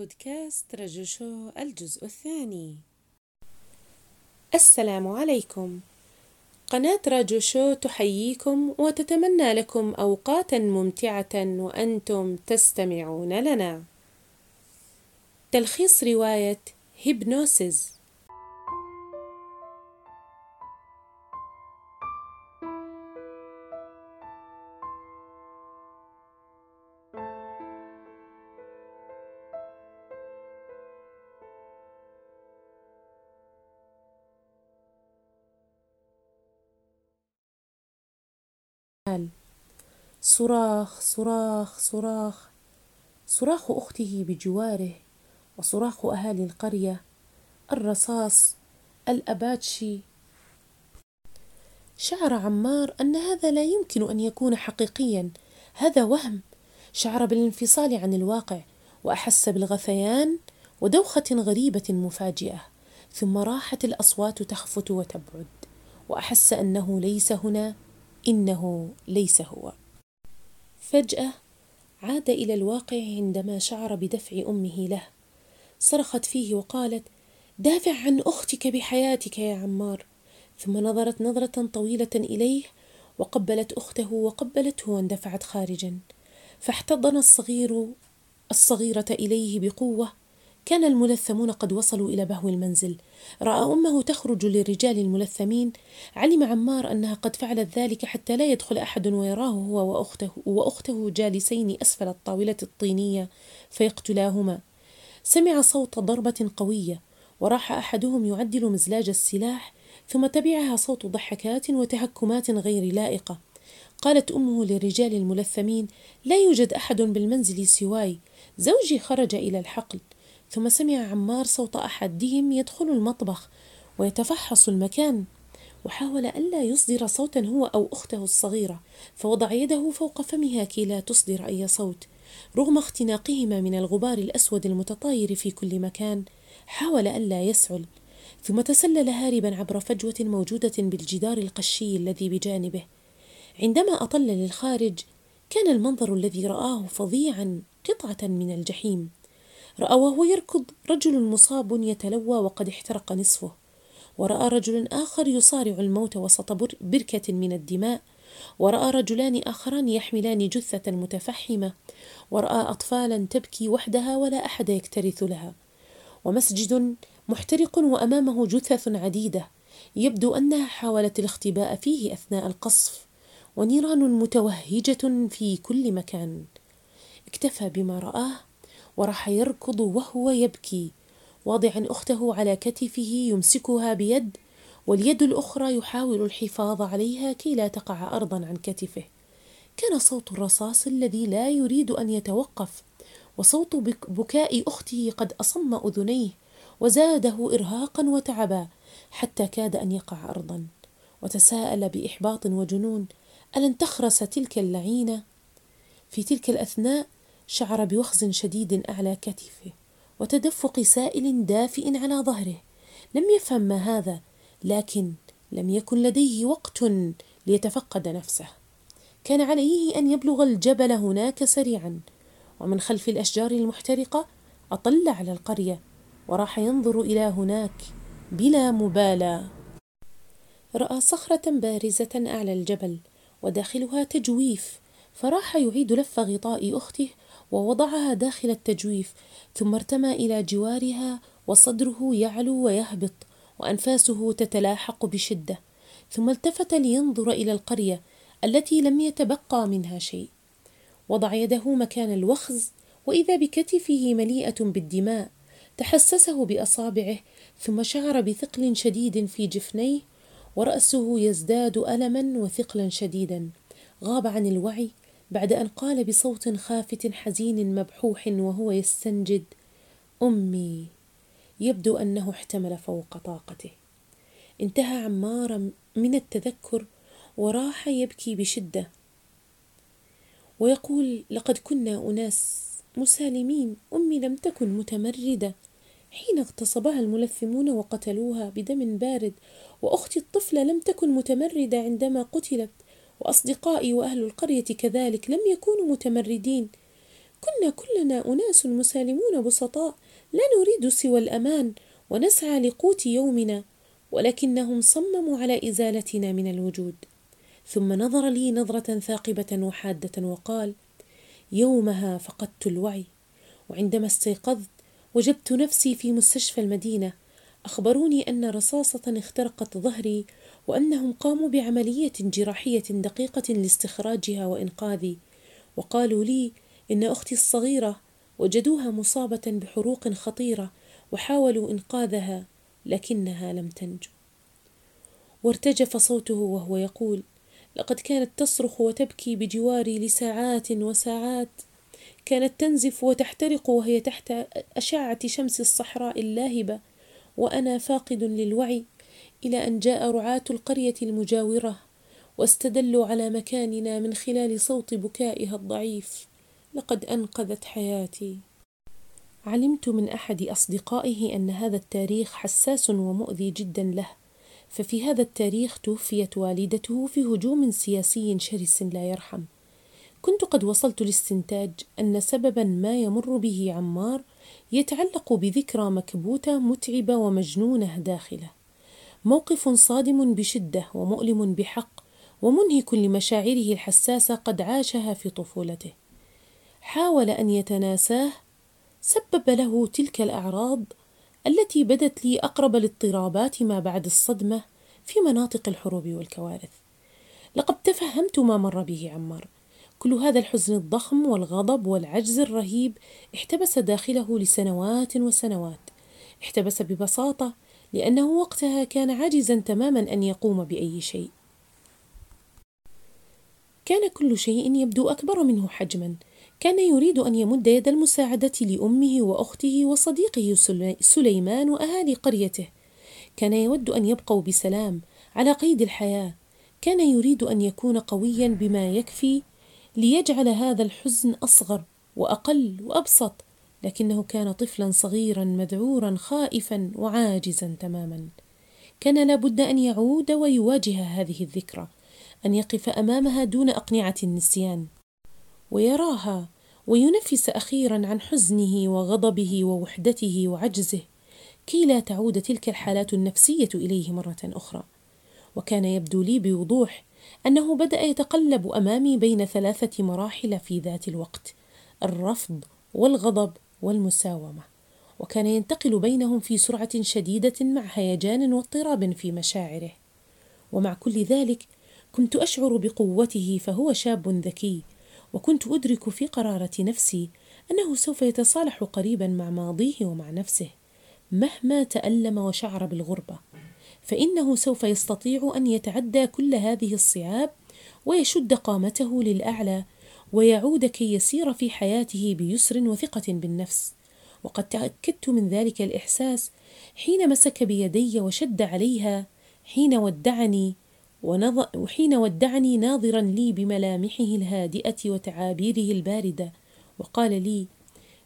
بودكاست رجل شو الجزء الثاني. السلام عليكم. قناة راديو شو تحييكم وتتمنى لكم أوقاتا ممتعة وأنتم تستمعون لنا. تلخيص رواية هيبنوسيس صراخ صراخ صراخ صراخ أخته بجواره وصراخ أهالي القرية الرصاص الأباتشي. شعر عمار أن هذا لا يمكن أن يكون حقيقيا هذا وهم. شعر بالانفصال عن الواقع وأحس بالغثيان ودوخة غريبة مفاجئة ثم راحت الأصوات تخفت وتبعد وأحس أنه ليس هنا إنه ليس هو. فجأة عاد إلى الواقع عندما شعر بدفع أمه له. صرخت فيه وقالت دافع عن أختك بحياتك يا عمار. ثم نظرت نظرة طويلة إليه وقبلت أخته وقبلته واندفعت خارجا. فاحتضن الصغير الصغيرة إليه بقوة كان الملثمون قد وصلوا إلى بهو المنزل. رأى أمه تخرج للرجال الملثمين. علم عمار أنها قد فعلت ذلك حتى لا يدخل أحد ويراه هو وأخته, وأخته جالسين أسفل الطاولة الطينية فيقتلاهما. سمع صوت ضربة قوية وراح أحدهم يعدل مزلاج السلاح ثم تبعها صوت ضحكات وتهكمات غير لائقة. قالت أمه للرجال الملثمين لا يوجد أحد بالمنزل سواي. زوجي خرج إلى الحقل. ثم سمع عمار صوت أحدهم يدخل المطبخ ويتفحص المكان وحاول ألا يصدر صوتا هو أو أخته الصغيرة فوضع يده فوق فمها كي لا تصدر أي صوت. رغم اختناقهما من الغبار الأسود المتطاير في كل مكان حاول ألا يسعل ثم تسلل هاربا عبر فجوة موجودة بالجدار القشي الذي بجانبه. عندما أطل للخارج كان المنظر الذي رآه فظيعا قطعة من الجحيم. رأى وهو يركض رجل مصاب يتلوى وقد احترق نصفه ورأى رجل آخر يصارع الموت وسط بركة من الدماء ورأى رجلان آخران يحملان جثة متفحمة ورأى أطفالا تبكي وحدها ولا أحد يكترث لها. ومسجد محترق وأمامه جثث عديدة يبدو أنها حاولت الاختباء فيه أثناء القصف ونيران متوهجة في كل مكان. اكتفى بما رآه وراح يركض وهو يبكي. واضعا أخته على كتفه يمسكها بيد واليد الأخرى يحاول الحفاظ عليها كي لا تقع ارضا عن كتفه. كان صوت الرصاص الذي لا يريد أن يتوقف وصوت بكاء أخته قد أصم أذنيه وزاده ارهاقا وتعبا حتى كاد أن يقع ارضا. وتساءل بإحباط وجنون ألن تخرس تلك اللعينة؟ في تلك الأثناء شعر بوخز شديد أعلى كتفه وتدفق سائل دافئ على ظهره. لم يفهم ما هذا لكن لم يكن لديه وقت ليتفقد نفسه. كان عليه أن يبلغ الجبل هناك سريعا ومن خلف الأشجار المحترقة أطل على القرية وراح ينظر إلى هناك بلا مبالاة. رأى صخرة بارزة أعلى الجبل وداخلها تجويف فراح يعيد لف غطاء أخته ووضعها داخل التجويف ثم ارتمى إلى جوارها وصدره يعلو ويهبط وأنفاسه تتلاحق بشدة ثم التفت لينظر إلى القرية التي لم يتبقى منها شيء. وضع يده مكان الوخز وإذا بكتفه مليئة بالدماء تحسسه بأصابعه ثم شعر بثقل شديد في جفنيه ورأسه يزداد ألما وثقلا شديدا غاب عن الوعي بعد أن قال بصوت خافت حزين مبحوح وهو يستنجد أمي يبدو أنه احتمل فوق طاقته. انتهى عمار من التذكر وراح يبكي بشدة. ويقول لقد كنا أناس مسالمين أمي لم تكن متمردة. حين اغتصبها الملثمون وقتلوها بدم بارد وأختي الطفلة لم تكن متمردة عندما قتلت. وأصدقائي وأهل القرية كذلك لم يكونوا متمردين. كنا كلنا أناس مسالمون بسطاء لا نريد سوى الأمان ونسعى لقوت يومنا ولكنهم صمموا على إزالتنا من الوجود. ثم نظر لي نظرة ثاقبة وحادة وقال يومها فقدت الوعي وعندما استيقظت وجدت نفسي في مستشفى المدينة أخبروني أن رصاصة اخترقت ظهري وأنهم قاموا بعملية جراحية دقيقة لاستخراجها وإنقاذي وقالوا لي إن أختي الصغيرة وجدوها مصابة بحروق خطيرة وحاولوا إنقاذها لكنها لم تنجو. وارتجف صوته وهو يقول لقد كانت تصرخ وتبكي بجواري لساعات وساعات كانت تنزف وتحترق وهي تحت أشعة شمس الصحراء اللاهبة وأنا فاقد للوعي إلى أن جاء رعاة القرية المجاورة واستدلوا على مكاننا من خلال صوت بكائها الضعيف لقد أنقذت حياتي. علمت من أحد أصدقائه أن هذا التاريخ حساس ومؤذي جدا له ففي هذا التاريخ توفيت والدته في هجوم سياسي شرس لا يرحم. كنت قد وصلت لاستنتاج أن سببا ما يمر به عمار يتعلق بذكرى مكبوتة متعبة ومجنونة داخله. موقف صادم بشدة ومؤلم بحق ومنهك لمشاعره الحساسة قد عاشها في طفولته. حاول أن يتناساه سبب له تلك الأعراض التي بدت لي أقرب الاضطرابات ما بعد الصدمة في مناطق الحروب والكوارث. لقد تفهمت ما مر به عمار. كل هذا الحزن الضخم والغضب والعجز الرهيب احتبس داخله لسنوات وسنوات. احتبس ببساطة لأنه وقتها كان عاجزا تماما أن يقوم بأي شيء. كان كل شيء يبدو أكبر منه حجما. كان يريد أن يمد يد المساعدة لأمه وأخته وصديقه سليمان وأهالي قريته. كان يود أن يبقوا بسلام على قيد الحياة. كان يريد أن يكون قويا بما يكفي ليجعل هذا الحزن أصغر وأقل وأبسط لكنه كان طفلا صغيرا مذعورا خائفا وعاجزا تماما. كان لابد أن يعود ويواجه هذه الذكرى أن يقف أمامها دون أقنعة النسيان. ويراها وينفس أخيرا عن حزنه وغضبه ووحدته وعجزه. كي لا تعود تلك الحالات النفسية إليه مرة أخرى. وكان يبدو لي بوضوح أنه بدأ يتقلب أمامي بين ثلاثة مراحل في ذات الوقت الرفض والغضب والمساومة. وكان ينتقل بينهم في سرعة شديدة مع هيجان واضطراب في مشاعره. ومع كل ذلك كنت أشعر بقوته فهو شاب ذكي وكنت أدرك في قرارة نفسي أنه سوف يتصالح قريبا مع ماضيه ومع نفسه مهما تألم وشعر بالغربة. فإنه سوف يستطيع أن يتعدى كل هذه الصعاب ويشد قامته للأعلى ويعود كي يسير في حياته بيسر وثقة بالنفس وقد تأكدت من ذلك الإحساس حين مسك بيدي وشد عليها حين ودعني. وحين ودعني ناظرا لي بملامحه الهادئة وتعابيره الباردة وقال لي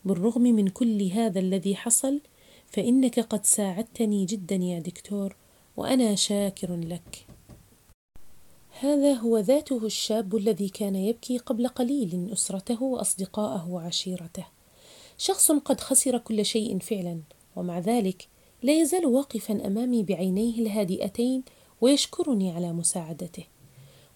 بالرغم من كل هذا الذي حصل فإنك قد ساعدتني جدا يا دكتور وأنا شاكر لك هذا هو ذاته الشاب الذي كان يبكي قبل قليل أسرته وأصدقاءه وعشيرته. شخص قد خسر كل شيء فعلا ومع ذلك لا يزال واقفا أمامي بعينيه الهادئتين ويشكرني على مساعدته.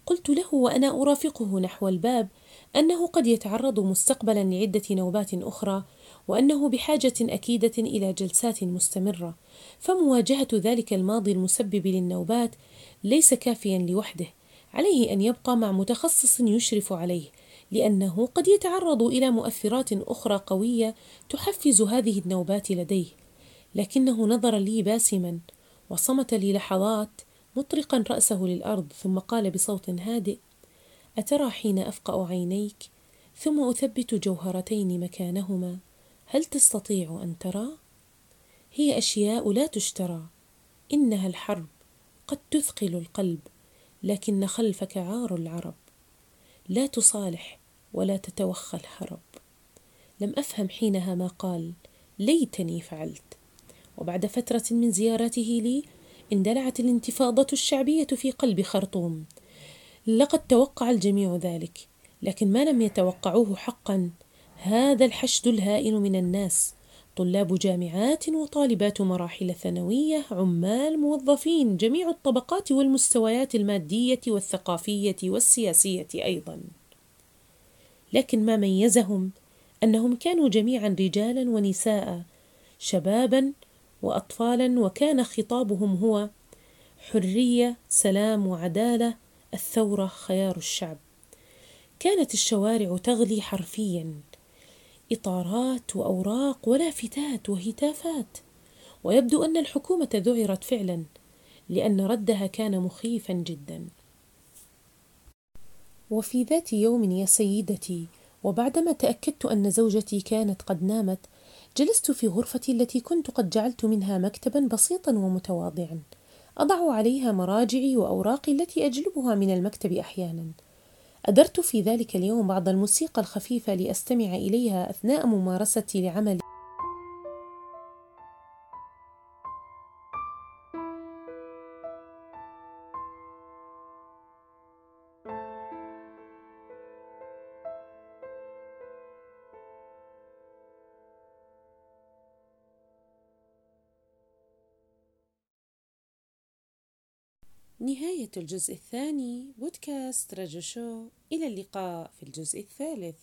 قلت له وأنا أرافقه نحو الباب أنه قد يتعرض مستقبلا لعدة نوبات أخرى وأنه بحاجة أكيدة إلى جلسات مستمرة فمواجهة ذلك الماضي المسبب للنوبات ليس كافيا لوحده. عليه أن يبقى مع متخصص يشرف عليه لأنه قد يتعرض إلى مؤثرات أخرى قوية تحفز هذه النوبات لديه لكنه نظر لي باسما وصمت لي لحظات مطرقا رأسه للأرض ثم قال بصوت هادئ أترى حين أفقأ عينيك ثم أثبت جوهرتين مكانهما هل تستطيع أن ترى؟ هي أشياء لا تشترى إنها الحرب قد تثقل القلب لكن خلفك عار العرب. لا تصالح ولا تتوخى الهرب لم أفهم حينها ما قال ليتني فعلت. وبعد فترة من زيارته لي اندلعت الانتفاضة الشعبية في قلب خرطوم. لقد توقع الجميع ذلك لكن ما لم يتوقعوه حقا. هذا الحشد الهائل من الناس. طلاب جامعات وطالبات مراحل ثانوية عمال موظفين جميع الطبقات والمستويات المادية والثقافية والسياسية أيضا. لكن ما ميزهم؟ أنهم كانوا جميعا رجالا ونساء شبابا واطفالا وكان خطابهم هو حرية سلام وعدالة الثورة خيار الشعب. كانت الشوارع تغلي حرفيا. إطارات وأوراق ولافتات وهتافات. ويبدو أن الحكومة ذعرت فعلا لأن ردها كان مخيفا جدا. وفي ذات يوم يا سيدتي وبعدما تأكدت أن زوجتي كانت قد نامت جلست في غرفتي التي كنت قد جعلت منها مكتبا بسيطا ومتواضعا. أضع عليها مراجعي وأوراقي التي أجلبها من المكتب أحيانا. أدرت في ذلك اليوم بعض الموسيقى الخفيفة لأستمع إليها أثناء ممارستي لعملي. نهاية الجزء الثاني بودكاست رجو شو إلى اللقاء في الجزء الثالث.